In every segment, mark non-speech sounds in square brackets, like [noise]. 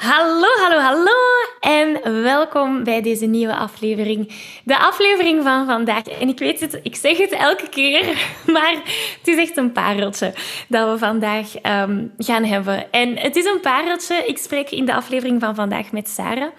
Hallo, hallo, hallo en welkom bij deze nieuwe aflevering. De aflevering van vandaag. En ik weet het, ik zeg het elke keer, [laughs] maar het is echt een pareltje dat we vandaag ehm, gaan hebben. En het is een pareltje. Ik spreek in de aflevering van vandaag met Sarah.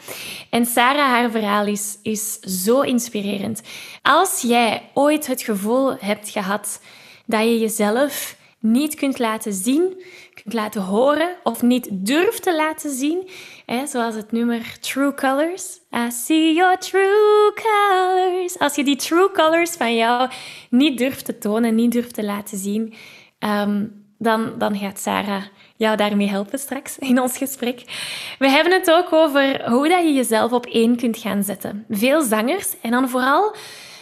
En Sarah, haar verhaal is, is zo inspirerend. Als jij ooit het gevoel hebt gehad dat je jezelf niet kunt laten zien, kunt laten horen of niet durft te laten zien. Hè, zoals het nummer True Colors. I see your true colors. Als je die true colors van jou niet durft te tonen, niet durft te laten zien, ehm, dan, dan gaat Sarah jou daarmee helpen straks in ons gesprek. We hebben het ook over hoe dat je jezelf op één kunt gaan zetten. Veel zangers, en dan vooral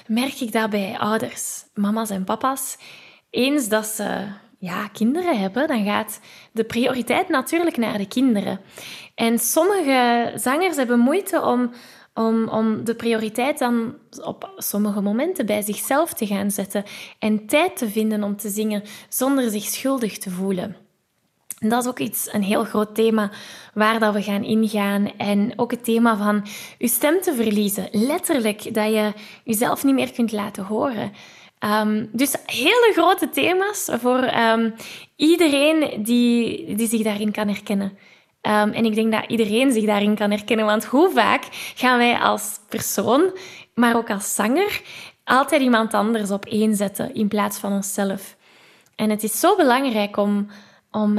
merk ik dat bij ouders, mama's en papa's, eens dat ze ja, kinderen hebben, dan gaat de prioriteit natuurlijk naar de kinderen. En sommige zangers hebben moeite om, om, om de prioriteit dan op sommige momenten bij zichzelf te gaan zetten en tijd te vinden om te zingen zonder zich schuldig te voelen. En dat is ook iets, een heel groot thema waar dat we gaan ingaan. En ook het thema van je stem te verliezen. Letterlijk, dat je jezelf niet meer kunt laten horen. Um, dus hele grote thema's voor um, iedereen die, die zich daarin kan herkennen. Um, en ik denk dat iedereen zich daarin kan herkennen, want hoe vaak gaan wij als persoon, maar ook als zanger, altijd iemand anders op één zetten in plaats van onszelf. En het is zo belangrijk om, om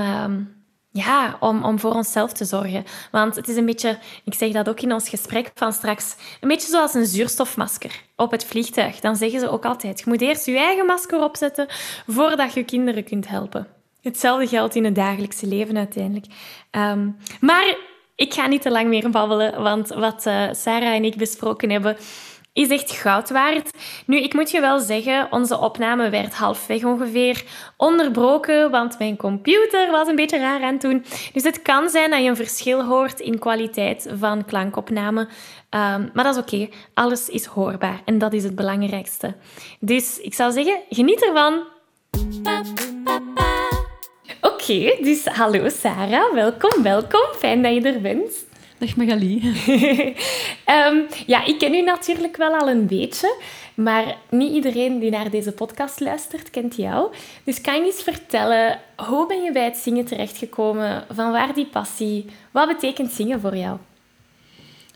ja, om, om voor onszelf te zorgen. Want het is een beetje, ik zeg dat ook in ons gesprek van straks, een beetje zoals een zuurstofmasker op het vliegtuig. Dan zeggen ze ook altijd, je moet eerst je eigen masker opzetten voordat je kinderen kunt helpen. Hetzelfde geldt in het dagelijkse leven uiteindelijk. Ehm, maar ik ga niet te lang meer babbelen, want wat uh, Sarah en ik besproken hebben, is echt goud waard. Nu, ik moet je wel zeggen, onze opname werd halfweg ongeveer onderbroken, want mijn computer was een beetje raar aan het doen. Dus het kan zijn dat je een verschil hoort in kwaliteit van klankopname. Ehm, maar dat is oké. Alles is hoorbaar en dat is het belangrijkste. Dus ik zou zeggen, geniet ervan. Oké, dus hallo Sarah, welkom, welkom. Fijn dat je er bent. Dag Magali. um, [laughs] ja, ik ken u natuurlijk wel al een beetje, maar niet iedereen die naar deze podcast luistert kent jou. Dus kan je eens vertellen, hoe ben je bij het zingen terechtgekomen? Van waar die passie? Wat betekent zingen voor jou?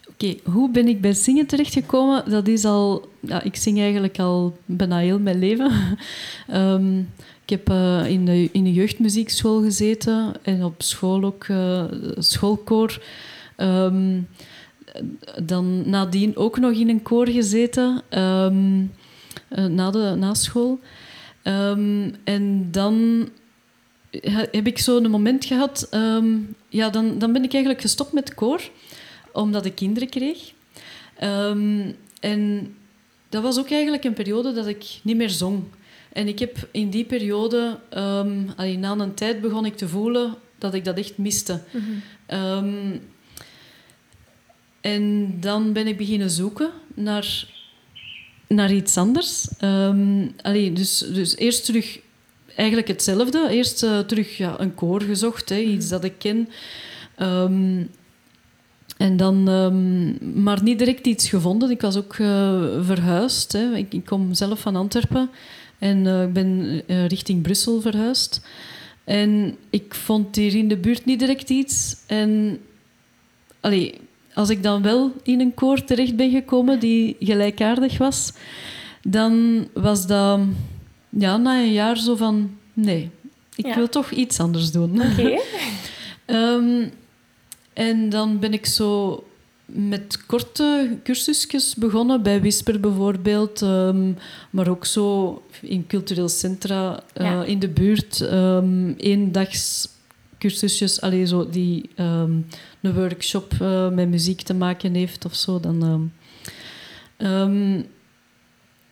Oké, hoe ben ik bij zingen terechtgekomen? Dat is al... Ja, ik zing eigenlijk al bijna heel mijn leven. um, [laughs] ik heb uh, in, de, in de jeugdmuziekschool gezeten en op school ook uh, schoolkoor. Um, dan nadien ook nog in een koor gezeten, um, na, de, na school. Um, en dan heb ik zo een moment gehad... ja, dan, dan ben ik eigenlijk gestopt met koor, omdat ik kinderen kreeg. en dat was ook eigenlijk een periode dat ik niet meer zong. En ik heb in die periode, um, na een tijd begon ik te voelen dat ik dat echt miste. Mm en dan ben ik beginnen zoeken naar, naar iets anders. Um, dus, dus eerst terug eigenlijk hetzelfde. Eerst uh, terug ja, een koor gezocht, hè, iets dat ik ken. Um, en dan, um, maar niet direct iets gevonden. Ik was ook uh, verhuisd. Hè. Ik, kom zelf van Antwerpen en uh, ik ben richting Brussel verhuisd. En ik vond hier in de buurt niet direct iets. En allee, als ik dan wel in een koor terecht ben gekomen die gelijkaardig was, dan was dat ja, na een jaar zo van... Nee, ik Ja. wil toch iets anders doen. Oké. [laughs] Ehm, en dan ben ik zo met korte cursusjes begonnen, bij Whisper bijvoorbeeld, ehm, maar ook zo in cultureel centra eh, Ja. in de buurt. ehm eendags cursusjes, allee, zo die ehm, een workshop eh, met muziek te maken heeft of zo. Dan, ehm, ehm,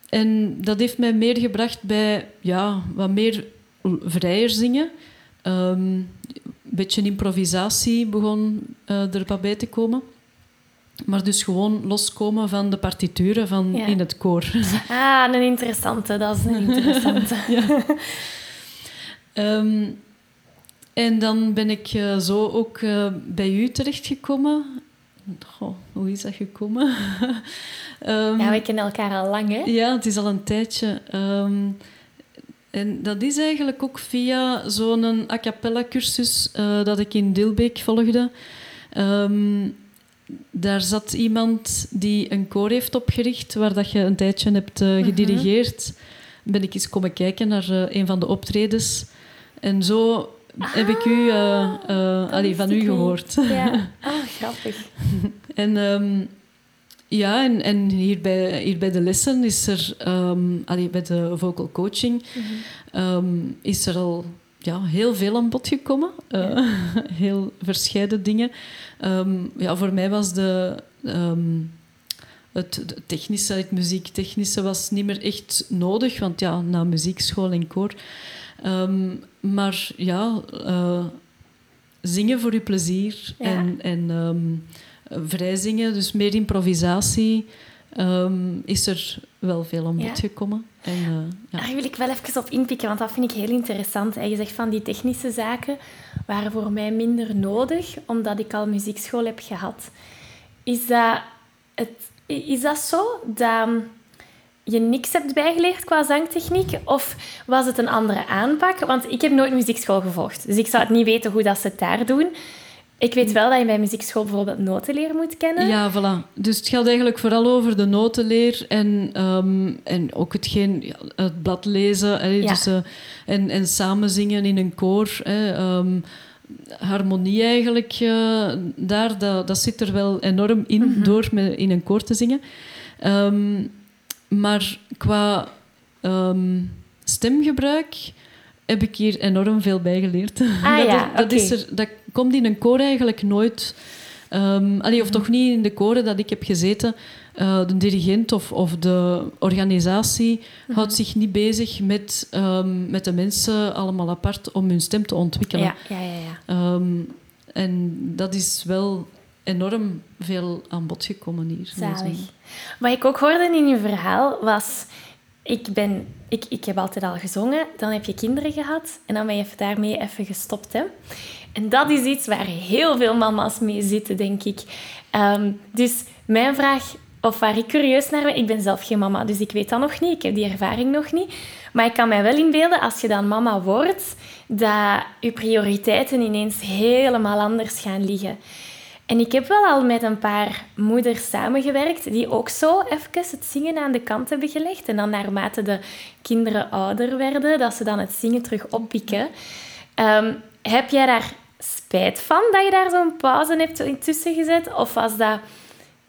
en dat heeft mij meer gebracht bij ja, wat meer vrijer zingen. Een beetje improvisatie begon eh, er wat bij te komen. Maar dus gewoon loskomen van de partituren van Ja. in het koor. [laughs] Ah, een interessante. Dat is een interessante. [laughs] Ehm, en dan ben ik eh, zo ook eh, bij u terechtgekomen. Goh, hoe is dat gekomen? [laughs] Ehm, Ja, we kennen elkaar al lang, hè? Ja, het is al een tijdje. Ehm, en dat is eigenlijk ook via zo'n a cappella cursus eh, dat ik in Dilbeek volgde. Ehm, daar zat iemand die een koor heeft opgericht, waar dat je een tijdje hebt eh, gedirigeerd. Ben ik eens komen kijken naar een van de optredens. En zo heb ik u, allee, wist van u gehoord. Ja. Oh, [laughs] grappig. En ehm, ja, en, en hier, bij, hier bij de lessen is er, ehm, allee, bij de vocal coaching, ehm, is er al ja, heel veel aan bod gekomen. Eh, [laughs] heel verscheiden dingen. Ja, voor mij was de, het, het technische, het muziektechnische was niet meer echt nodig, want ja, na muziekschool en koor. Ehm, maar ja, eh, zingen voor je plezier Ja. en, en ehm, vrij zingen, dus meer improvisatie, ehm, is er wel veel aan bod Ja. gekomen. En, eh, ja. Daar wil ik wel even op inpikken, want dat vind ik heel interessant. En je zegt van die technische zaken waren voor mij minder nodig, omdat ik al muziekschool heb gehad. Is dat, het, is dat zo dat je niks hebt bijgeleerd qua zangtechniek? Of was het een andere aanpak? Want ik heb nooit muziekschool gevolgd, dus ik zou het niet weten hoe dat ze het daar doen. Ik weet wel dat je bij muziekschool bijvoorbeeld notenleer moet kennen. Ja, voilà. Dus het gaat eigenlijk vooral over de notenleer en, ehm, en ook hetgeen, het blad lezen. Hè, Ja. dus, eh, en, en samen zingen in een koor. Hè, ehm, harmonie eigenlijk, eh, daar, dat, dat zit er wel enorm in Mhm. door met, in een koor te zingen. Ehm, maar qua ehm, stemgebruik heb ik hier enorm veel bij geleerd. [laughs] Ah dat, ja, dat, is er, dat komt in een koor eigenlijk nooit... Ehm allee, of toch niet in de koren dat ik heb gezeten. Eh, de dirigent of, of de organisatie Mhm. houdt zich niet bezig met, ehm, met de mensen allemaal apart om hun stem te ontwikkelen. ja, ja, ja. ja. Ehm, en dat is wel enorm veel aan bod gekomen hier. Zalig. Wat ik ook hoorde in je verhaal was... Ik, ben, ik, ik heb altijd al gezongen, dan heb je kinderen gehad en dan ben je daarmee even gestopt. Hè? En dat is iets waar heel veel mama's mee zitten, denk ik. Ehm, dus mijn vraag, of waar ik curieus naar ben... Ik ben zelf geen mama, dus ik weet dat nog niet. Ik heb die ervaring nog niet. Maar ik kan mij wel inbeelden, als je dan mama wordt, dat je prioriteiten ineens helemaal anders gaan liggen. En ik heb wel al met een paar moeders samengewerkt die ook zo even het zingen aan de kant hebben gelegd. En dan naarmate de kinderen ouder werden, dat ze dan het zingen terug oppikken. Ehm, heb jij daar spijt van dat je daar zo'n pauze hebt intussen gezet? Of was dat...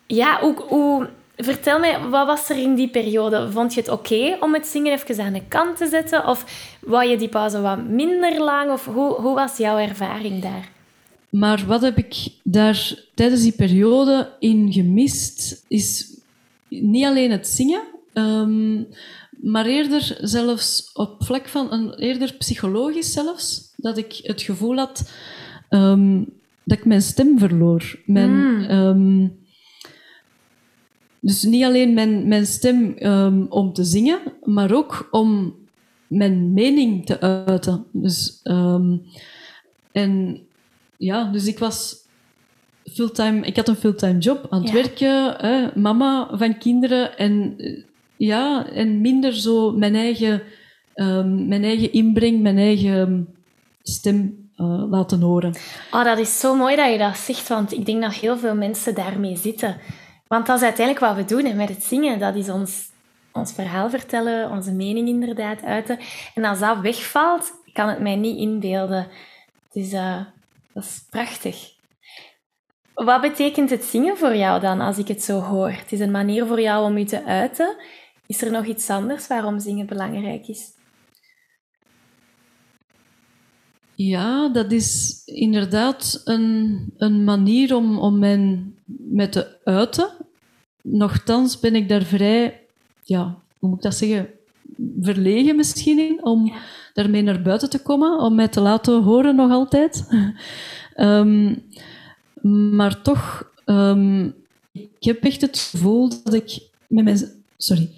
Ja, hoe, hoe... Vertel mij, wat was er in die periode? Vond je het oké om het zingen even aan de kant te zetten? Of wou je die pauze wat minder lang? Of hoe, hoe was jouw ervaring daar? Maar wat heb ik daar tijdens die periode in gemist, is niet alleen het zingen, ehm, maar eerder zelfs op vlak van, een, eerder psychologisch zelfs, dat ik het gevoel had ehm, dat ik mijn stem verloor. Mijn, ehm, dus niet alleen mijn, mijn stem ehm, om te zingen, maar ook om mijn mening te uiten. Dus, ehm, en ja, dus ik was fulltime, ik had een fulltime job aan het Ja. werken, hè, mama van kinderen en eh, ja, en minder zo mijn eigen, ehm, mijn eigen inbreng, mijn eigen stem eh, laten horen. Oh, dat is zo mooi dat je dat zegt, want ik denk dat heel veel mensen daarmee zitten. Want dat is uiteindelijk wat we doen met het zingen. Dat is ons ons verhaal vertellen, onze mening inderdaad uiten. En als dat wegvalt, kan het mij niet inbeelden. Dus uh, dat is prachtig. Wat betekent het zingen voor jou dan, als ik het zo hoor? Het is een manier voor jou om je te uiten. Is er nog iets anders waarom zingen belangrijk is? Ja, dat is inderdaad een, een manier om, om mijn met te uiten. Nochtans ben ik daar vrij, ja, hoe moet ik dat zeggen, verlegen misschien in om daarmee naar buiten te komen, om mij te laten horen nog altijd. um, [laughs] maar toch, um, ik heb echt het gevoel dat ik met mijn, sorry,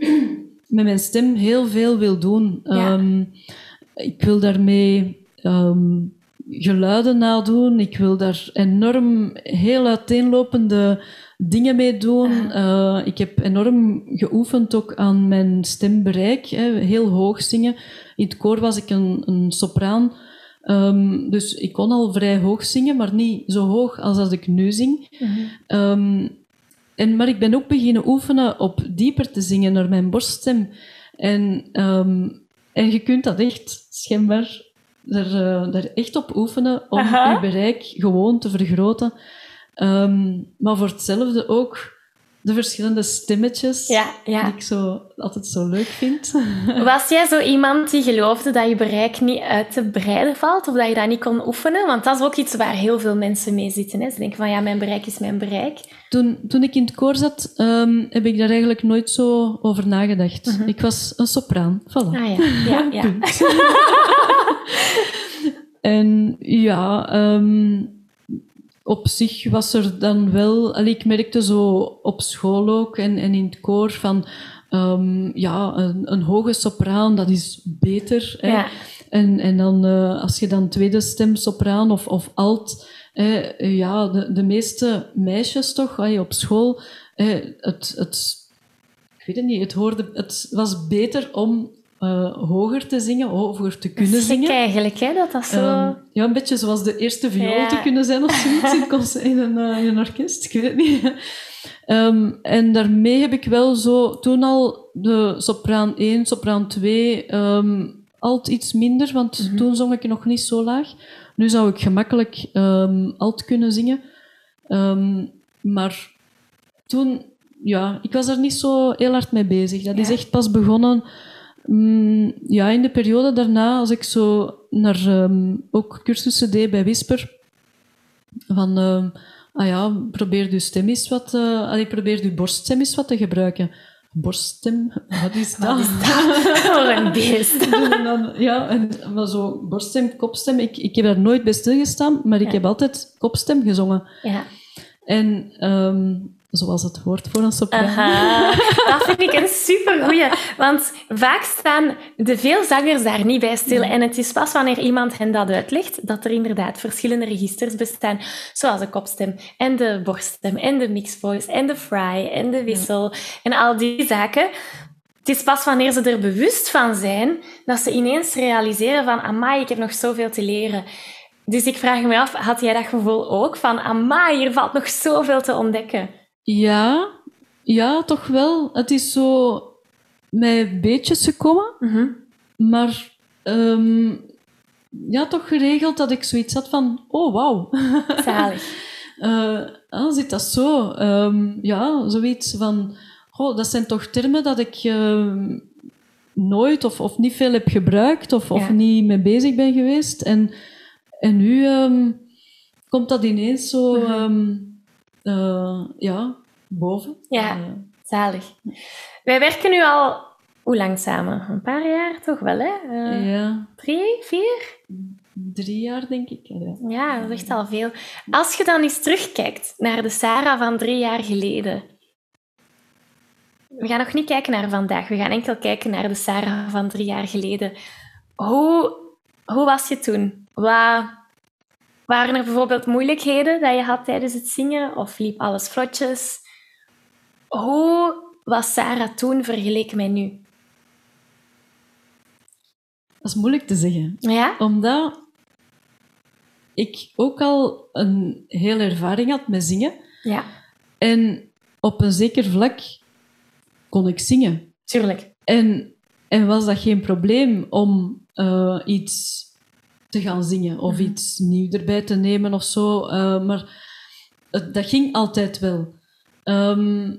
[clears throat] met mijn stem heel veel wil doen. Ja. Um, ik wil daarmee um, geluiden nadoen. Ik wil daar enorm heel uiteenlopende dingen mee doen. Uh, ik heb enorm geoefend ook aan mijn stembereik. Hè, heel hoog zingen. In het koor was ik een, een sopraan. Um, dus ik kon al vrij hoog zingen, maar niet zo hoog als als ik nu zing. Mm -hmm. um, en, maar ik ben ook beginnen oefenen op dieper te zingen naar mijn borststem. En, um, en je kunt dat echt schijnbaar er, uh, daar echt op oefenen om Aha. je bereik gewoon te vergroten. maar voor hetzelfde ook de verschillende stemmetjes ja, ja. die ik zo, altijd zo leuk vind. [laughs] Was jij zo iemand die geloofde dat je bereik niet uit te breiden valt of dat je dat niet kon oefenen? Want dat is ook iets waar heel veel mensen mee zitten. Hè? Ze denken van ja, mijn bereik is mijn bereik. Toen, toen ik in het koor zat, um, heb ik daar eigenlijk nooit zo over nagedacht. -huh. Ik was een sopraan. Voilà. Ah ja, ja, [laughs] ja. [laughs] [laughs] en ja... Um, op zich was er dan wel... Allee, ik merkte zo op school ook en, en in het koor van... Um, ja, een, een, hoge sopraan, dat is beter. Hè? Ja. En, en dan, uh, als je dan tweede stem sopraan of, of alt... Eh, ja, de, de meeste meisjes toch, allee, op school... Eh, het, het, ik weet het niet, het, hoorde, het was beter om uh, hoger te zingen, hoger te kunnen zingen. eigenlijk, hè, dat dat zo... Um, ja, een beetje zoals de eerste viool ja. te kunnen zijn of zoiets in, een, uh, in een orkest, ik weet het niet. Um, en daarmee heb ik wel zo toen al de sopraan 1, sopraan 2, um, ehm, alt iets minder, want mm -hmm. toen zong ik nog niet zo laag. Nu zou ik gemakkelijk alt kunnen zingen. maar toen, ja, ik was er niet zo heel hard mee bezig. Dat ja. is echt pas begonnen Mm, ja, in de periode daarna, als ik zo naar um, ook cursussen deed bij Whisper, van, uh, ah ja, probeer je stem eens wat, uh, allee, probeer je borststem eens wat te gebruiken. Borststem, wat is dat? Wat is dat? [laughs] een beest. [laughs] ja, en, maar zo borststem, kopstem, ik, ik heb daar nooit bij stilgestaan, maar ik ja. heb altijd kopstem gezongen. Ja. En um, zoals het hoort voor een sopraan. Aha, dat vind ik een supergoeie. Want vaak staan de veel zangers daar niet bij stil. En het is pas wanneer iemand hen dat uitlegt, dat er inderdaad verschillende registers bestaan. Zoals de kopstem en de borststem en de mixed voice en de fry en de wissel en al die zaken. Het is pas wanneer ze er bewust van zijn, dat ze ineens realiseren van amai, ik heb nog zoveel te leren. Dus ik vraag me af, had jij dat gevoel ook? Van amai, hier valt nog zoveel te ontdekken. Ja, ja, toch wel. Het is zo met beetjes gekomen, mm -hmm. maar um, ja, toch geregeld dat ik zoiets had van, oh wauw. Zalig. [laughs] uh, ah, zit dat zo? Um, ja, zoiets van, oh, dat zijn toch termen dat ik uh, nooit of, of niet veel heb gebruikt of, ja. of niet mee bezig ben geweest. En, en nu um, komt dat ineens zo... Mm -hmm uh, ja, boven. Ja, uh, zalig. Wij werken nu al hoe lang samen? Een paar jaar toch wel, hè? Uh, ja. Drie, vier? Drie jaar, denk ik. Ja. ja, dat is echt al veel. Als je dan eens terugkijkt naar de Sarah van drie jaar geleden. We gaan nog niet kijken naar vandaag. We gaan enkel kijken naar de Sarah van drie jaar geleden. Hoe, hoe was je toen? Wat waren er bijvoorbeeld moeilijkheden dat je had tijdens het zingen of liep alles vlotjes? Hoe was Sarah toen vergeleken met nu? Dat is moeilijk te zeggen. Ja? Omdat ik ook al een hele ervaring had met zingen. Ja. En op een zeker vlak kon ik zingen. Tuurlijk. En, en was dat geen probleem om eh, iets te gaan zingen of Mhm. iets nieuw erbij te nemen of zo. eh, maar het- dat ging altijd wel. Ehm,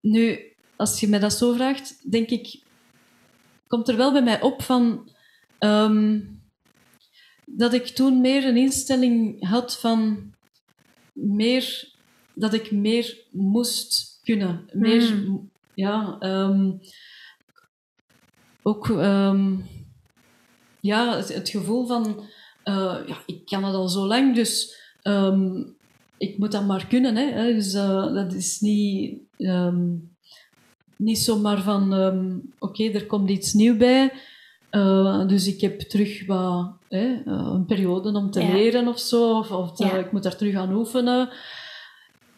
nu, als je mij dat zo vraagt, denk ik, komt er wel bij mij op van ehm, dat ik toen meer een instelling had van meer dat ik meer moest kunnen. Meer, Mm. ja, ehm, ook ja, het, het gevoel van eh, ja, ik kan het al zo lang, dus ehm, ik moet dat maar kunnen. Hè, hè. Dus eh, dat is niet, ehm, niet zomaar van ehm, oké, er komt iets nieuw bij. eh, dus ik heb terug wat, hè, een periode om te Ja. leren of zo, of, of te- Ja. ik moet daar terug aan oefenen.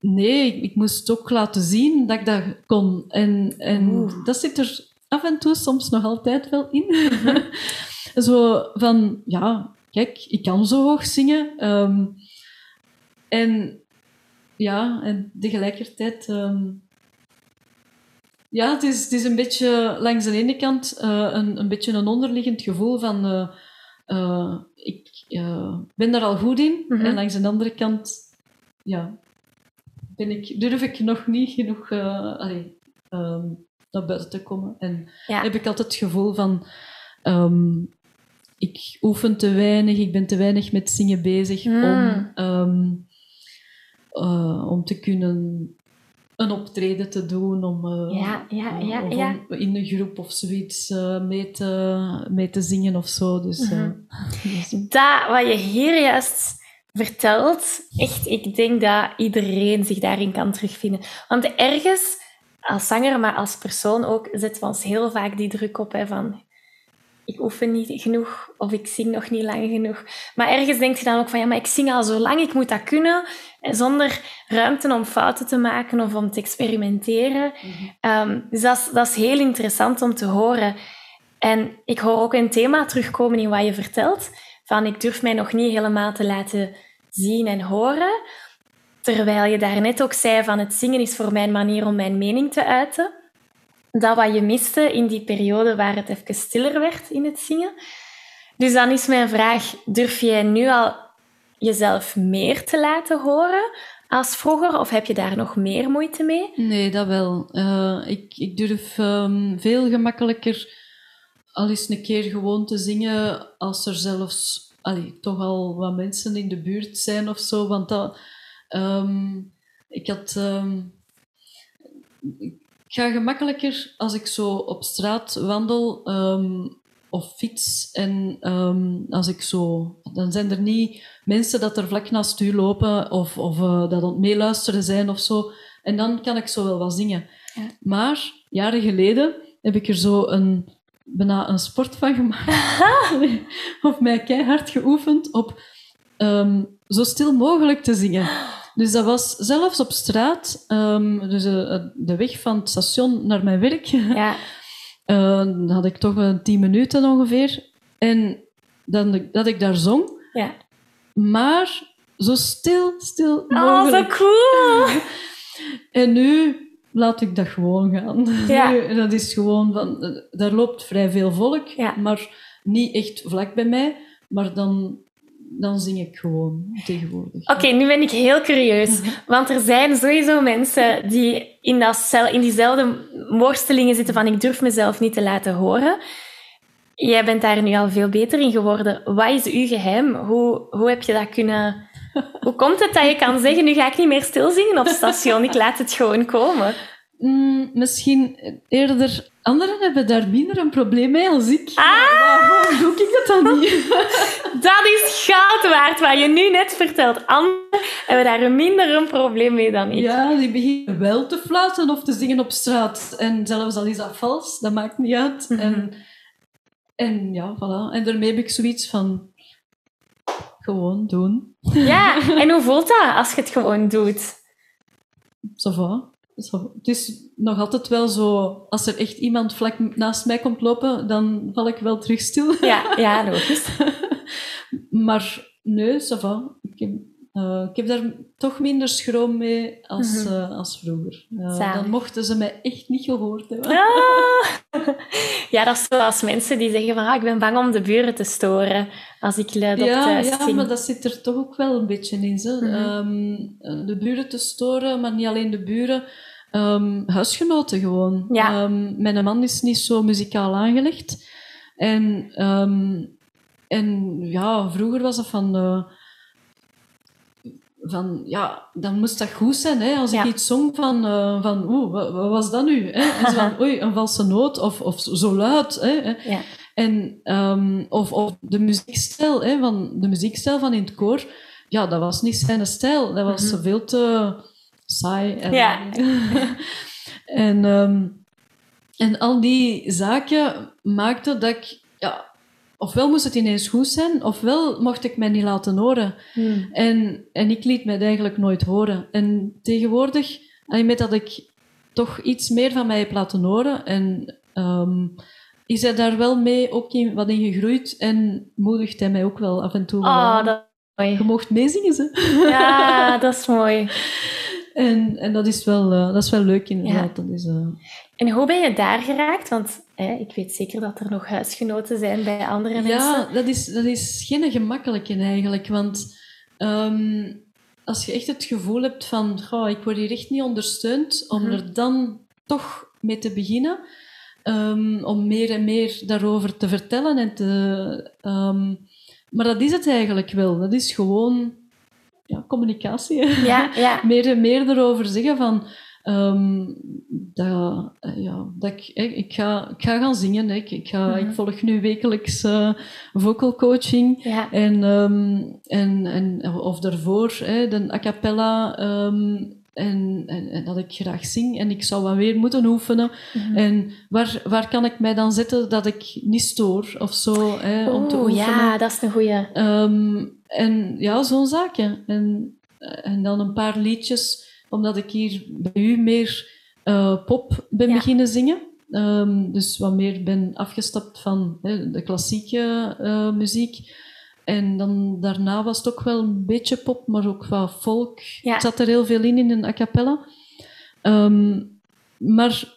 Nee, ik, ik moest ook laten zien dat ik dat kon. En, en Oeh. dat zit er af en toe soms nog altijd wel in. [laughs] zo van, ja, kijk, ik kan zo hoog zingen. Ehm, en ja, en tegelijkertijd... ehm, ja, het is, het is een beetje langs de ene kant eh, een, een beetje een onderliggend gevoel van... eh, eh, ik ben daar al goed in. Mhm. En langs de andere kant, ja, ben ik, durf ik nog niet genoeg eh, allee, ehm, naar buiten te komen. En Ja. heb ik altijd het gevoel van... ik oefen te weinig, ik ben te weinig met zingen bezig Mm. om, ehm, eh, om te kunnen een optreden te doen, om, eh, Ja, ja, ja, ja. om in een groep of zoiets eh, mee, te, mee te zingen of zo. Dus, [laughs] dus- Dat wat je hier juist vertelt, echt, ik denk dat iedereen zich daarin kan terugvinden. Want ergens, als zanger, maar als persoon ook, zetten we ons heel vaak die druk op hè, van ik oefen niet genoeg of ik zing nog niet lang genoeg. Maar ergens denk je dan ook van ja, maar ik zing al zo lang, ik moet dat kunnen. En zonder ruimte om fouten te maken of om te experimenteren. Ehm, dus dat is, dat is heel interessant om te horen. En ik hoor ook een thema terugkomen in wat je vertelt. Van ik durf mij nog niet helemaal te laten zien en horen. Terwijl je daarnet ook zei van het zingen is voor mij een manier om mijn mening te uiten. Dat wat je miste in die periode waar het even stiller werd in het zingen. Dus dan is mijn vraag, durf jij nu al jezelf meer te laten horen als vroeger? Of heb je daar nog meer moeite mee? Nee, dat wel. Eh, ik, ik durf ehm, veel gemakkelijker al eens een keer gewoon te zingen als er zelfs allee, toch al wat mensen in de buurt zijn of zo. Want dat, ehm, ik had... ehm, ik ga gemakkelijker als ik zo op straat wandel ehm, of fiets en ehm, als ik zo... Dan zijn er niet mensen dat er vlak naast u lopen of, of eh, dat aan het meeluisteren zijn of zo. En dan kan ik zo wel wat zingen. Ja. Maar jaren geleden heb ik er zo een, bijna een sport van gemaakt. [laughs] of mij keihard geoefend op ehm, zo stil mogelijk te zingen. Dus dat was zelfs op straat, ehm, dus eh, de weg van het station naar mijn werk, [laughs] Ja, eh, dan had ik toch een tien minuten ongeveer. En dan, dat ik daar zong, ja. maar zo stil, stil Oh, zo mogelijk. cool! [laughs] En nu laat ik dat gewoon gaan. [laughs] Ja. Nu, dat is gewoon van, eh, daar loopt vrij veel volk, Ja. maar niet echt vlak bij mij. Maar dan, dan zing ik gewoon tegenwoordig. Oké, nu ben ik heel curieus. Want er zijn sowieso mensen die in, dat in diezelfde worstelingen zitten van ik durf mezelf niet te laten horen. Jij bent daar nu al veel beter in geworden. Wat is uw geheim? Hoe, hoe heb je dat kunnen... Hoe komt het dat je kan zeggen, nu ga ik niet meer stilzingen op station, ik laat het gewoon komen? Mm, misschien eerder... Anderen hebben daar minder een probleem mee als ik. Ah! Waarom doe ik dat dan niet? [laughs] Dat is goud waard, wat je nu net vertelt. Anderen hebben daar minder een probleem mee dan ik. Ja, die beginnen wel te fluiten of te zingen op straat. En zelfs al is dat vals, dat maakt niet uit. Mhm. En, en ja, voilà. En daarmee heb ik zoiets van... Gewoon doen. Ja, [laughs] en hoe voelt dat als je het gewoon doet? Ça va. Het is nog altijd wel zo... Als er echt iemand vlak naast mij komt lopen, dan val ik wel terug stil. Ja, ja logisch. [laughs] Maar nee, ça va. Ik heb, Eh, ik heb daar toch minder schroom mee als, Mhm. eh, als vroeger. Eh, dan mochten ze mij echt niet gehoord hebben. Ah. [laughs] Ja, dat is zoals mensen die zeggen van ah, ik ben bang om de buren te storen als ik luid op Ja, thuis ja, zing. maar dat zit er toch ook wel een beetje in. Mhm. Ehm, de buren te storen, maar niet alleen de buren. Ehm, huisgenoten gewoon. Ja. Ehm, mijn man is niet zo muzikaal aangelegd. En, ehm, en ja, vroeger was dat van... van, ja, dan moest dat goed zijn. Hè? Als Ja. ik iets zong van, eh, van oeh, wat, wat was dat nu? Hè? En [laughs] zo van, oei, een valse noot of, of zo luid. Hè? Ja. En, of, of de muziekstijl, hè, van, de muziekstijl van in het koor, ja, dat was niet zijn stijl. Dat was Mhm. veel te saai. En, Ja. [laughs] en, ehm, en al die zaken maakten dat ik, ja, ofwel moest het ineens goed zijn, ofwel mocht ik mij niet laten horen. Hmm. En, en ik liet mij eigenlijk nooit horen. En tegenwoordig, met dat ik toch iets meer van mij heb laten horen, en ehm, is hij daar wel mee ook in, wat in gegroeid en moedigt hij mij ook wel af en toe Oh, dat is Je mocht meezingen, ze. Ja, dat is mooi. [laughs] En, en dat, is wel, eh, dat is wel leuk, inderdaad. Dat is, eh, En hoe ben je daar geraakt? Want hè, ik weet zeker dat er nog huisgenoten zijn bij andere mensen. Ja, dat is, dat is geen gemakkelijke eigenlijk. Want ehm, als je echt het gevoel hebt van, goh, ik word hier echt niet ondersteund, om Mhm. er dan toch mee te beginnen, ehm, om meer en meer daarover te vertellen. En te, ehm, maar dat is het eigenlijk wel. Dat is gewoon ja, communicatie. hè. [laughs] Ja, ja. meer meer erover zeggen van ehm, dat, eh, ja, dat ik, ik, ga, ik ga gaan zingen. hè. Ik, ik, ga, Mhm. ik volg nu wekelijks eh, vocal coaching. ja. En, ehm, en, en, of daarvoor, hè, de a cappella. ehm, en, en, en dat ik graag zing. En ik zou wat weer moeten oefenen. Mhm. En waar, waar kan ik mij dan zetten dat ik niet stoor of zo, hè, om te oefenen? ja, dat is een goeie. Ehm, en ja, zo'n zaken. En, en dan een paar liedjes, omdat ik hier bij u meer eh, pop ben Ja. beginnen zingen. Ehm, dus wat meer ben afgestapt van hè, de klassieke eh, muziek. En dan daarna was het ook wel een beetje pop, maar ook wat folk. Ja. Het zat er heel veel in, in een a cappella. Ehm, maar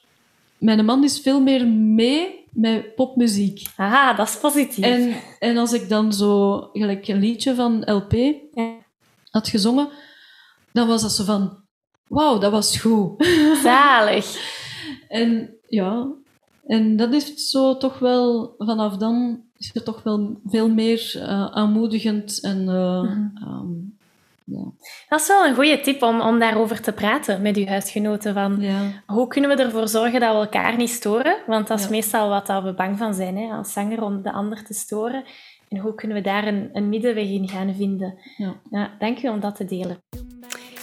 mijn man is veel meer mee met popmuziek. Aha, dat is positief. En, en als ik dan zo gelijk een liedje van LP had gezongen, dan was dat zo van, wauw, dat was goed. [laughs] Zalig. En ja, en dat is zo toch wel, vanaf dan is het toch wel veel meer eh, aanmoedigend en eh, Mhm. ehm, ja. Dat is wel een goede tip om, om daarover te praten met uw huisgenoten. Van, ja. Hoe kunnen we ervoor zorgen dat we elkaar niet storen? Want dat is Ja. meestal wat dat we bang van zijn, hè, als zanger, om de ander te storen. En hoe kunnen we daar een, een middenweg in gaan vinden? Ja. dank u om dat te delen.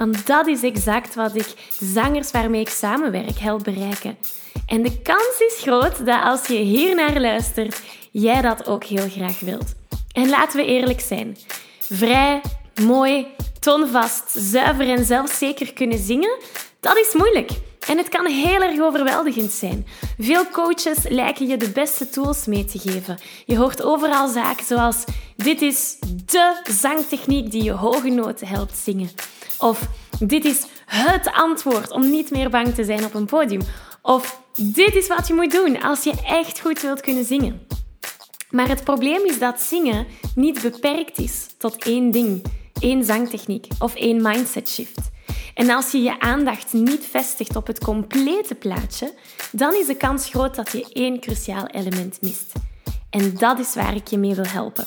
Want dat is exact wat ik zangers waarmee ik samenwerk help bereiken. En de kans is groot dat als je hier naar luistert, jij dat ook heel graag wilt. En laten we eerlijk zijn. Vrij, mooi, toonvast, zuiver en zelfzeker kunnen zingen, dat is moeilijk. En het kan heel erg overweldigend zijn. Veel coaches lijken je de beste tools mee te geven. Je hoort overal zaken zoals: dit is de zangtechniek die je hoge noten helpt zingen. Of dit is het antwoord om niet meer bang te zijn op een podium. Of dit is wat je moet doen als je echt goed wilt kunnen zingen. Maar het probleem is dat zingen niet beperkt is tot één ding, één zangtechniek of één mindset shift. En als je je aandacht niet vestigt op het complete plaatje, dan is de kans groot dat je één cruciaal element mist. En dat is waar ik je mee wil helpen.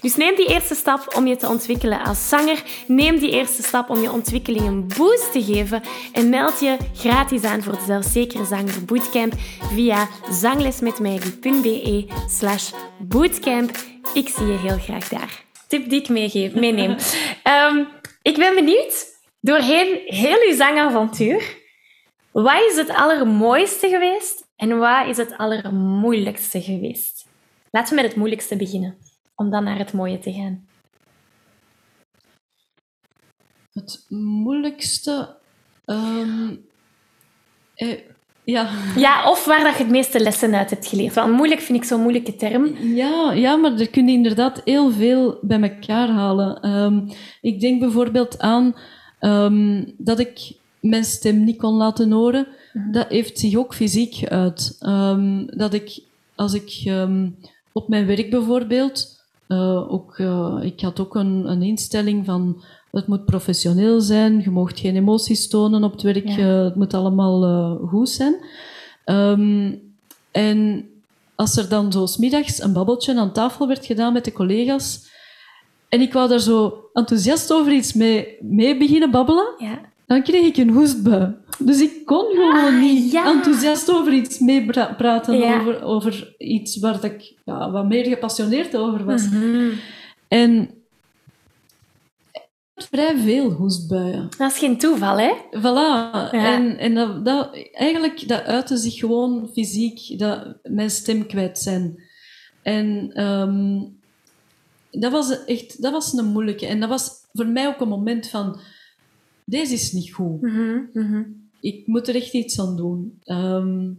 Dus neem die eerste stap om je te ontwikkelen als zanger. Neem die eerste stap om je ontwikkeling een boost te geven. En meld je gratis aan voor de Zelfzekere Zanger Bootcamp via zanglesmetmaggie.be slash bootcamp. Ik zie je heel graag daar. Tip die ik meegeef, meeneem. um, [laughs] ik ben benieuwd, doorheen heel uw zangavontuur, wat is het allermooiste geweest en wat is het allermoeilijkste geweest? Laten we met het moeilijkste beginnen om dan naar het mooie te gaan? Het moeilijkste. Ehm, eh, ja. ja, of waar dat je het meeste lessen uit hebt geleerd. Want moeilijk vind ik zo'n moeilijke term. Ja, ja, maar er kun je inderdaad heel veel bij elkaar halen. Ehm, ik denk bijvoorbeeld aan ehm, dat ik mijn stem niet kon laten horen. Mhm. Dat heeft zich ook fysiek uit. dat ik, als ik op mijn werk bijvoorbeeld uh, ook, uh, ik had ook een, een, instelling van het moet professioneel zijn, je mag geen emoties tonen op het werk, ja. uh, het moet allemaal goed zijn. Um, en als er dan zo smiddags een babbeltje aan tafel werd gedaan met de collega's, en ik wou daar zo enthousiast over iets mee, mee beginnen babbelen, ja. Dan kreeg ik een hoestbui. Dus ik kon gewoon ah, niet enthousiast over iets meepraten, ja. over, over iets waar ik ja, wat meer gepassioneerd over was. Mm En vrij veel hoestbuien. Dat is geen toeval, hè? Voilà. En, en dat, dat, eigenlijk, dat uitte zich gewoon fysiek, dat mijn stem kwijt zijn. En um, dat was echt dat was een moeilijke. En dat was voor mij ook een moment van, deze is niet goed. Mm -hmm ik moet er echt iets aan doen. Ehm,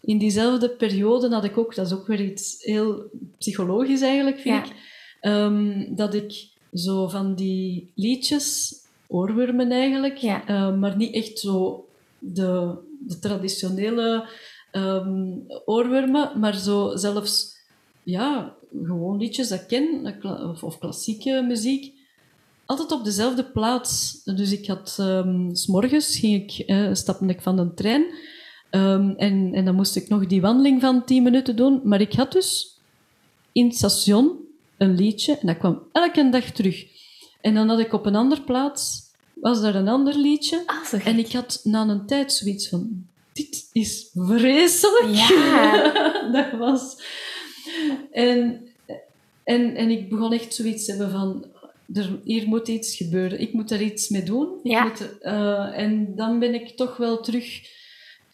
in diezelfde periode had ik ook, dat is ook weer iets heel psychologisch eigenlijk, vind ik, ehm, dat ik zo van die liedjes, oorwormen eigenlijk, ehm, maar niet echt zo de, de traditionele um, oorwormen, maar zo zelfs, ja, gewoon liedjes dat ik ken, of, of klassieke muziek, altijd op dezelfde plaats. Dus ik had, um, s morgens ging ik, uh, stapte ik van de trein. Um, en, en dan moest ik nog die wandeling van 10 minuten doen. Maar ik had dus in het station een liedje en dat kwam elke dag terug. En dan had ik op een andere plaats, was daar een ander liedje. Ah, en ik had na een tijd zoiets van, dit is vreselijk. Ja. [laughs] dat was... En, en, en ik begon echt zoiets te hebben van, er, hier moet iets gebeuren. Ik moet er iets mee doen. Ja. Moet, uh, en dan ben ik toch wel terug,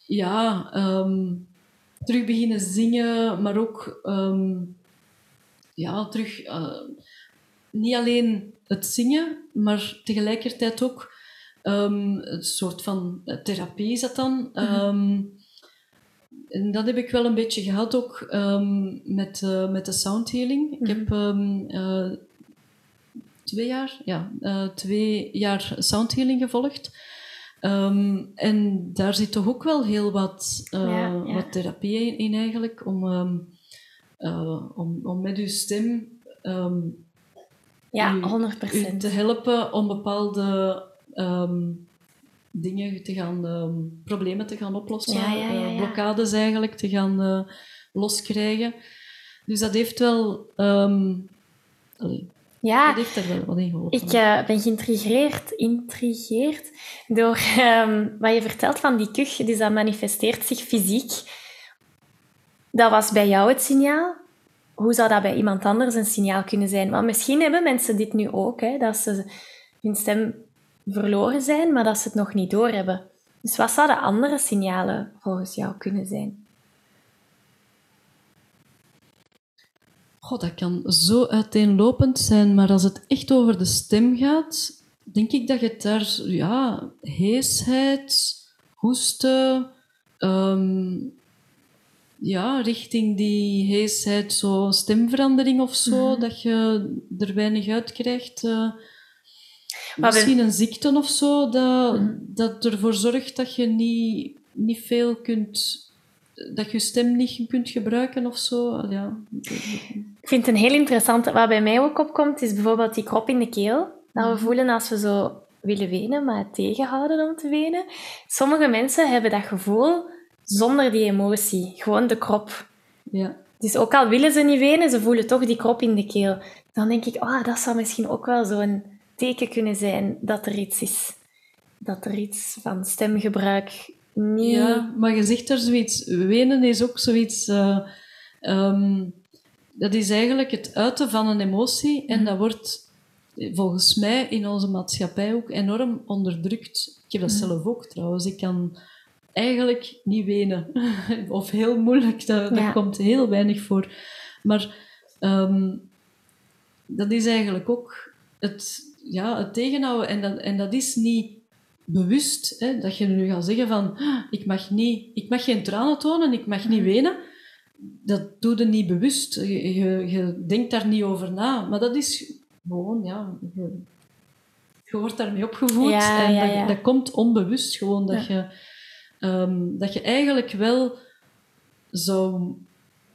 ja, um, terug beginnen zingen, maar ook um, ja, terug uh, niet alleen het zingen, maar tegelijkertijd ook um, een soort van therapie is dat dan. Mm en dat heb ik wel een beetje gehad ook met, uh, met de soundhealing. Ik heb uh, twee jaar, ja, uh, twee jaar soundhealing gevolgd. Um, en daar zit toch ook wel heel wat, uh, wat therapie in, eigenlijk, om, um, uh, om, om met uw stem um, ja, u, 100%. U te helpen om bepaalde dingen te gaan, problemen te gaan oplossen, ja, blokkades eigenlijk te gaan loskrijgen. Dus dat heeft wel... Ja, dat heeft er wel wat in geholpen. Ik uh, ben geïntrigeerd intrigeerd door um, wat je vertelt van die kuch. Dus dat manifesteert zich fysiek. Dat was bij jou het signaal. Hoe zou dat bij iemand anders een signaal kunnen zijn? Want misschien hebben mensen dit nu ook, hè, dat ze hun stem verloren zijn, maar dat ze het nog niet doorhebben. Dus wat zouden andere signalen volgens jou kunnen zijn? God, dat kan zo uiteenlopend zijn, maar als het echt over de stem gaat, denk ik dat je daar ja, heesheid, hoesten, ehm, ja, richting die heesheid, zo stemverandering of zo, Mhm. dat je er weinig uit krijgt. eh. We- misschien een ziekte of zo, dat, Mhm. dat ervoor zorgt dat je niet, niet veel kunt, dat je stem niet kunt gebruiken of zo. Ja. Ik vind het een heel interessante... Wat bij mij ook opkomt, is bijvoorbeeld die krop in de keel. Dat we voelen als we zo willen wenen, maar het tegenhouden om te wenen. Sommige mensen hebben dat gevoel zonder die emotie. Gewoon de krop. Ja. Dus ook al willen ze niet wenen, ze voelen toch die krop in de keel. Dan denk ik, oh, dat zou misschien ook wel zo'n teken kunnen zijn dat er iets is. Dat er iets van stemgebruik niet... Ja, maar je zegt daar zoiets. Wenen is ook zoiets. eh, ehm, dat is eigenlijk het uiten van een emotie. En dat wordt volgens mij in onze maatschappij ook enorm onderdrukt. Ik heb dat zelf ook trouwens. Ik kan eigenlijk niet wenen. [laughs] of heel moeilijk. Dat, dat Ja. komt heel weinig voor. Maar ehm, dat is eigenlijk ook het, ja, het tegenhouden. En dat, en dat is niet bewust. Hè, dat je nu gaat zeggen van, "Ah, ik mag, niet, ik mag geen tranen tonen, ik mag niet wenen. Dat doe je niet bewust. Je, je, je denkt daar niet over na. Maar dat is gewoon, ja... Je, je wordt daarmee opgevoed. Ja, en ja, dat, ja. dat komt onbewust gewoon. Dat, je, ehm, dat je eigenlijk wel zou...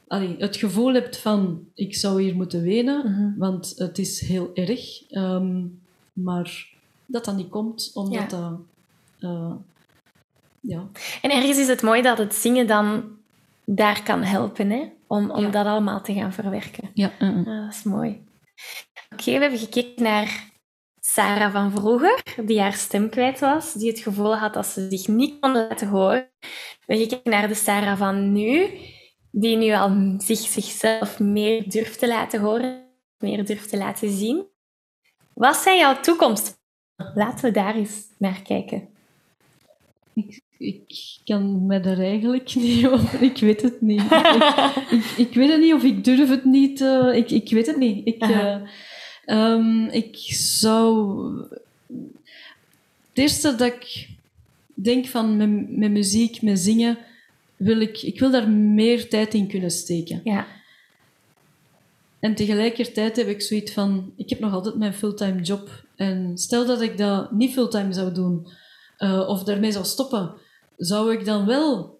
Allee, het gevoel hebt van, ik zou hier moeten wenen, Mhm. want het is heel erg. ehm, maar dat dat niet komt, omdat dat... eh, ja. En ergens is het mooi dat het zingen dan daar kan helpen, hè? Om, om Ja. dat allemaal te gaan verwerken. Ja, eh, eh. Ja, dat is mooi. Oké, we hebben gekeken naar Sarah van vroeger, die haar stem kwijt was, die het gevoel had dat ze zich niet kon laten horen. We hebben gekeken naar de Sarah van nu, die nu al zich, zichzelf meer durft te laten horen, meer durft te laten zien. Wat zijn jouw toekomst? Laten we daar eens naar kijken. Ik, ik kan me daar eigenlijk [laughs] niet over... Ik weet het niet. ik, ik, ik weet het niet of ik durf het niet... eh, ik, ik weet het niet. Ik, eh, ehm, ik zou... Het eerste dat ik denk van met, met muziek, met zingen, wil ik, ik wil daar meer tijd in kunnen steken. Ja, En tegelijkertijd heb ik zoiets van, ik heb nog altijd mijn fulltime job. En stel dat ik dat niet fulltime zou doen, eh, of daarmee zou stoppen, zou ik dan wel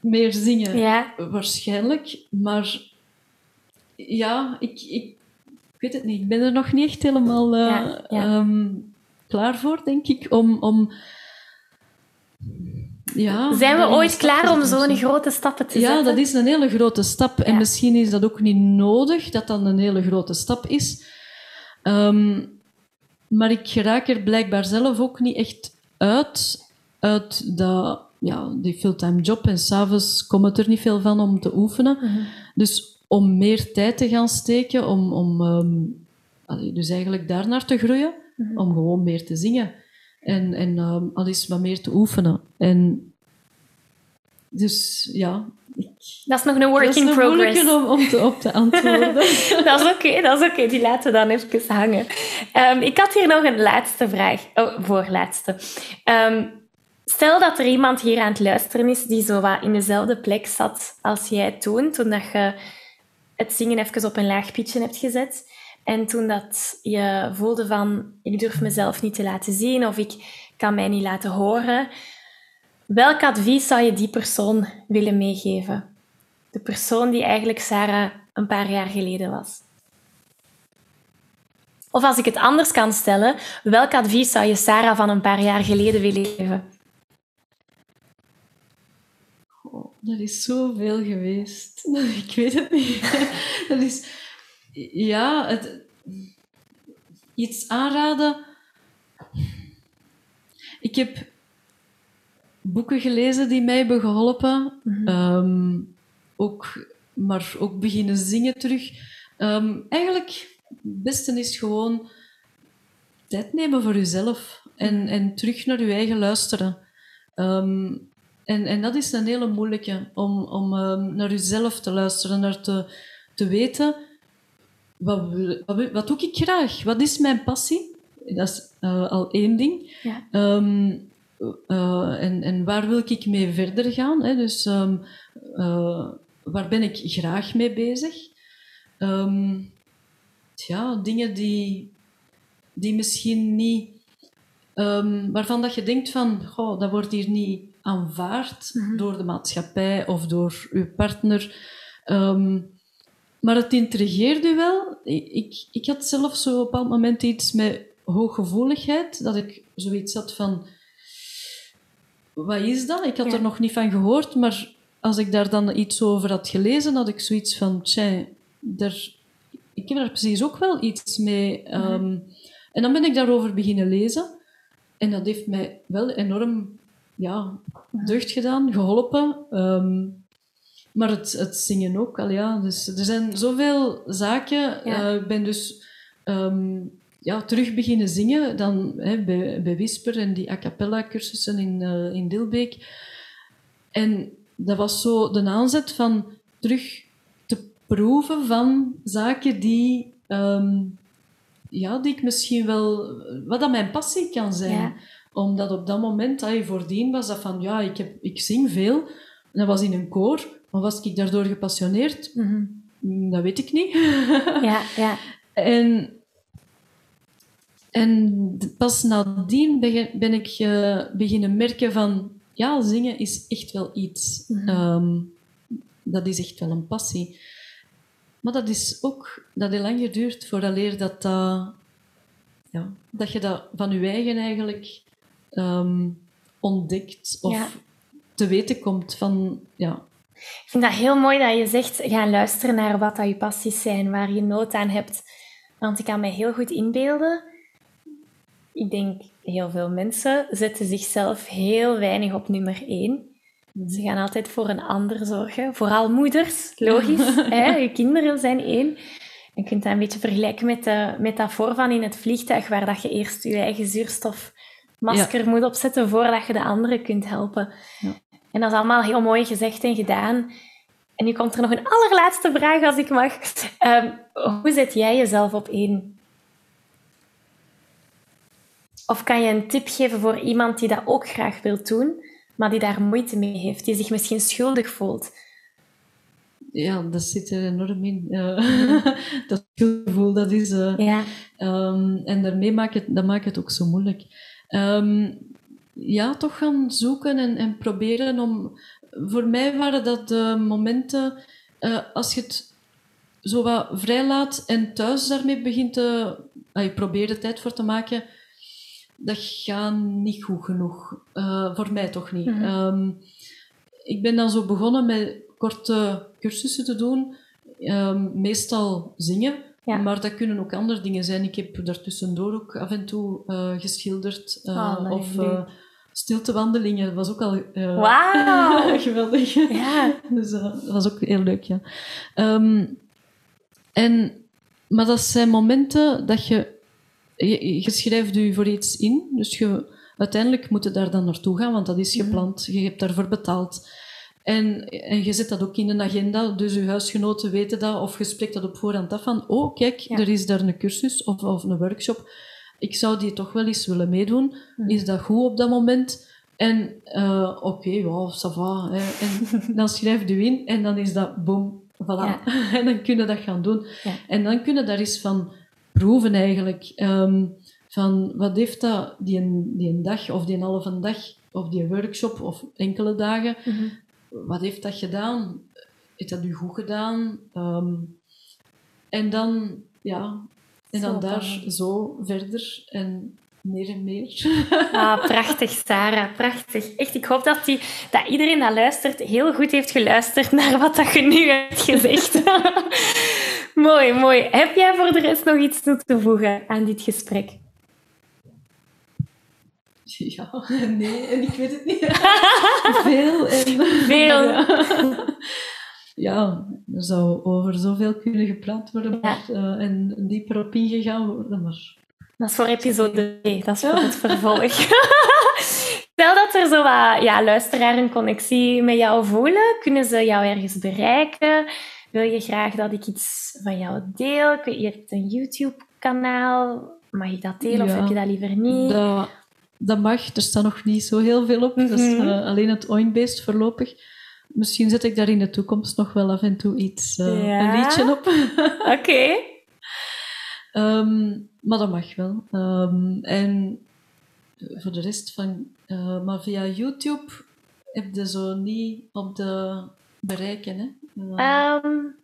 meer zingen? ja. Waarschijnlijk, maar ja, ik, ik, weet het niet. Ik ben er nog niet echt helemaal eh, Ja, ja. ehm, klaar voor, denk ik, om... om ja, Zijn we ooit stap klaar om zo'n zo. grote stappen te Ja, zetten? dat is een hele grote stap. En Ja. misschien is dat ook niet nodig dat dat een hele grote stap is. Ehm, maar ik geraak er blijkbaar zelf ook niet echt uit, uit dat, ja, die fulltime job. En s'avonds komt het er niet veel van om te oefenen. Mhm. Dus om meer tijd te gaan steken, om, om ehm, allee, dus eigenlijk daarnaar te groeien, Mhm. om gewoon meer te zingen. En, en ehm, al eens wat meer te oefenen. En dus ja, Dat is nog een work dat is in progress. moeilijke om, om te, op te [laughs] antwoorden. dat is oké, dat is oké. Die laten we dan even hangen. Ehm, ik had hier nog een laatste vraag. Oh, voorlaatste. Stel dat er iemand hier aan het luisteren is die zo wat in dezelfde plek zat als jij toen, toen dat je het zingen even op een laag pitje hebt gezet. En toen dat je voelde van, ik durf mezelf niet te laten zien of ik kan mij niet laten horen. Welk advies zou je die persoon willen meegeven? De persoon die eigenlijk Sarah een paar jaar geleden was. Of als ik het anders kan stellen, welk advies zou je Sarah van een paar jaar geleden willen geven? Er is zoveel geweest. [laughs] Ik weet het niet. Dat [laughs] is... Ja, het, iets aanraden... Ik heb boeken gelezen die mij hebben geholpen. Ehm, ook, maar ook beginnen zingen terug. Ehm, eigenlijk, het beste is gewoon tijd nemen voor jezelf en, en terug naar je eigen luisteren. Ehm, en, en dat is een hele moeilijke, om, om ehm, naar jezelf te luisteren, naar te, te weten, wat, wat, wat doe ik graag? Wat is mijn passie? Dat is uh, al één ding. Ja. Ehm, uh, en, en waar wil ik mee verder gaan? Hè? Dus um, uh, waar ben ik graag mee bezig? Ja, dingen die, die misschien niet... Waarvan dat je denkt van, goh, dat wordt hier niet aanvaard mm -hmm. door de maatschappij of door uw partner. maar het intrigeert u wel. Ik, ik had zelf zo op een bepaald moment iets met hooggevoeligheid, dat ik zoiets had van wat is dat? Ik had Ja. er nog niet van gehoord, maar als ik daar dan iets over had gelezen, had ik zoiets van, tja, daar, ik heb daar precies ook wel iets mee. Ehm, en dan ben ik daarover beginnen lezen. En dat heeft mij wel enorm ja, deugd gedaan, geholpen. Ehm, maar het, het zingen ook al, ja. Dus er zijn zoveel zaken. Ja. Eh, ik ben dus ehm, ja, terug beginnen zingen dan, hè, bij, bij Whisper en die a cappella cursussen in, eh, in Dilbeek. En dat was zo de aanzet van terug te proeven van zaken die, ehm, ja, die ik misschien wel... Wat dat mijn passie kan zijn. Ja. Omdat op dat moment, ay, voordien was dat van, ja, ik, heb, ik zing veel. En dat was in een koor. Maar was ik daardoor gepassioneerd? Mhm. Mm, Dat weet ik niet. [laughs] Ja, ja. En, en pas nadien ben ik eh, beginnen merken van... Ja, zingen is echt wel iets. Mhm. Ehm, dat is echt wel een passie. Maar dat is ook... Dat heeft lang geduurd vooraleer dat dat... Ja, dat je dat van je eigen eigenlijk ehm, ontdekt. Of Ja. te weten komt van... Ja, Ik vind dat heel mooi dat je zegt, ga luisteren naar wat dat je passies zijn, waar je nood aan hebt. Want ik kan me heel goed inbeelden. Ik denk, heel veel mensen zetten zichzelf heel weinig op nummer één. Ze gaan altijd voor een ander zorgen. Vooral moeders, logisch. [laughs] hè? Je kinderen zijn één. Je kunt dat een beetje vergelijken met de metafoor van in het vliegtuig, waar dat je eerst je eigen zuurstofmasker moet opzetten voordat je de anderen kunt helpen. Ja. En dat is allemaal heel mooi gezegd en gedaan. En nu komt er nog een allerlaatste vraag, als ik mag. Ehm, hoe zet jij jezelf op één? Of kan je een tip geven voor iemand die dat ook graag wil doen, maar die daar moeite mee heeft, die zich misschien schuldig voelt? ja dat zit er enorm in. [laughs] Dat gevoel, dat is... eh, Ja, Ehm, en daarmee maakt het, dat maakt het ook zo moeilijk. Ehm, ja, toch gaan zoeken en, en proberen om... Voor mij waren dat de momenten, eh, als je het zo wat vrijlaat en thuis daarmee begint te... je probeert er tijd voor te maken, dat gaat niet goed genoeg. Eh, voor mij toch niet. Mhm. Ehm, ik ben dan zo begonnen met korte cursussen te doen. Ehm, meestal zingen. Ja. Maar dat kunnen ook andere dingen zijn. Ik heb daartussendoor ook af en toe eh, geschilderd. eh, Oh, of eh stiltewandelingen. Dat was ook al [laughs] geweldig. ja. Dus dat was ook heel leuk, ja. Ehm, en, maar dat zijn momenten dat je... Je, je schrijft je voor iets in. Dus je, uiteindelijk moet je daar dan naartoe gaan, want dat is Mhm. gepland. Je hebt daarvoor betaald. En, en je zet dat ook in een agenda, dus je huisgenoten weten dat, of je spreekt dat op voorhand af van, oh kijk, Ja. er is daar een cursus of, of een workshop. Ik zou die toch wel eens willen meedoen. Mhm. Is dat goed op dat moment? En eh, oké, ja, ça va. Hè. En [laughs] dan schrijf je in en dan is dat boom, voilà. Ja. [laughs] En dan kun je dat gaan doen. Ja. En dan kun je daar eens van proeven eigenlijk. Ehm, van wat heeft dat, die een, die een dag of die een halve dag of die workshop of enkele dagen, Mhm. Wat heeft dat gedaan? Heeft dat u goed gedaan? Ehm, en dan, ja, en Zo dan daar zo verder en meer en meer. Ah, prachtig, Sarah. Prachtig. Echt, ik hoop dat, die, dat iedereen dat luistert heel goed heeft geluisterd naar wat dat je nu hebt gezegd. [laughs] mooi, mooi. Heb jij voor de rest nog iets toe te voegen aan dit gesprek? [laughs] Ja, nee, en ik weet het niet. [laughs] Veel en... Veel. [laughs] Ja. Ja, er zou over zoveel kunnen gepraat worden maar, eh, en dieper op ingegaan worden, maar Dat is voor episode 2, dat is voor het vervolg. Stel dat er zo wat ja, luisteraar een connectie met jou voelen, kunnen ze jou ergens bereiken? Wil je graag dat ik iets van jou deel? Je hebt een YouTube-kanaal. Mag ik dat delen of heb je dat liever niet? Dat, dat mag. Er staat nog niet zo heel veel op. Dat is mhm. eh, alleen het Oinbeest voorlopig. Misschien zet ik daar in de toekomst nog wel af en toe iets, uh, een liedje op. [laughs] Oké. Ehm, maar dat mag wel. Um, en voor de rest van... Uh, maar via YouTube heb je zo niet op de bereiken, hè? Um,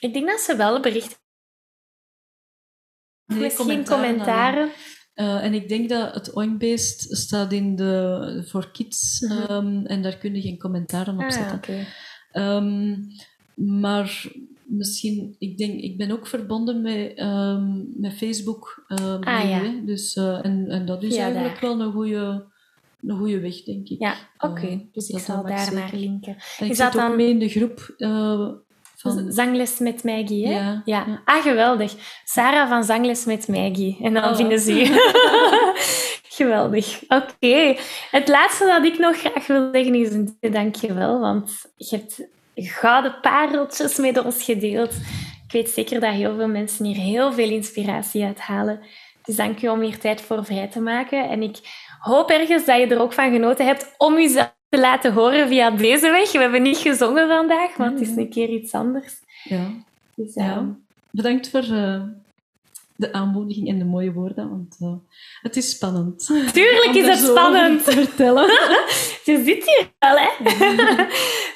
ik denk dat ze wel berichten. Nee, Misschien commentaren. Uh, en ik denk dat het Oinbeest staat in de, voor kids uh um, en daar kun je geen commentaren op ah, zetten. Okay. Um, maar misschien, ik denk, ik ben ook verbonden met, um, met Facebook. Ah, ja. Dus, uh, en, en dat is ja, eigenlijk daar. wel een goede een goede weg, denk ik. Ja, oké. Okay. Uh, dus ik zal daar naar linken. En ik zat dan mee in de groep uh, van... Zangles met Maggie, hè? Ja. ja. Ah, geweldig. Sarah van Zangles met Maggie. En dan oh. vinden ze je. [laughs] geweldig. Oké. Het laatste dat ik nog graag wil zeggen is een dankjewel, want je hebt gouden pareltjes met ons gedeeld. Ik weet zeker dat heel veel mensen hier heel veel inspiratie uit halen. Dus dank je om hier tijd voor vrij te maken. En ik hoop ergens dat je er ook van genoten hebt om jezelf te laten horen via deze weg. We hebben niet gezongen vandaag, want het is een keer iets anders. Ja. Dus, ja. Ehm, Bedankt voor uh, de aanmoediging en de mooie woorden, want uh, het is spannend. Tuurlijk is het spannend. te [laughs] vertellen. [laughs] je zit hier wel, hè?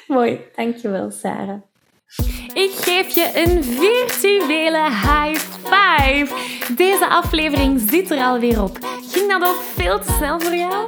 [laughs] Mooi. Dankjewel, Sarah. Ik geef je een virtuele high five. Deze aflevering zit er alweer op. Ging dat ook veel te snel voor jou?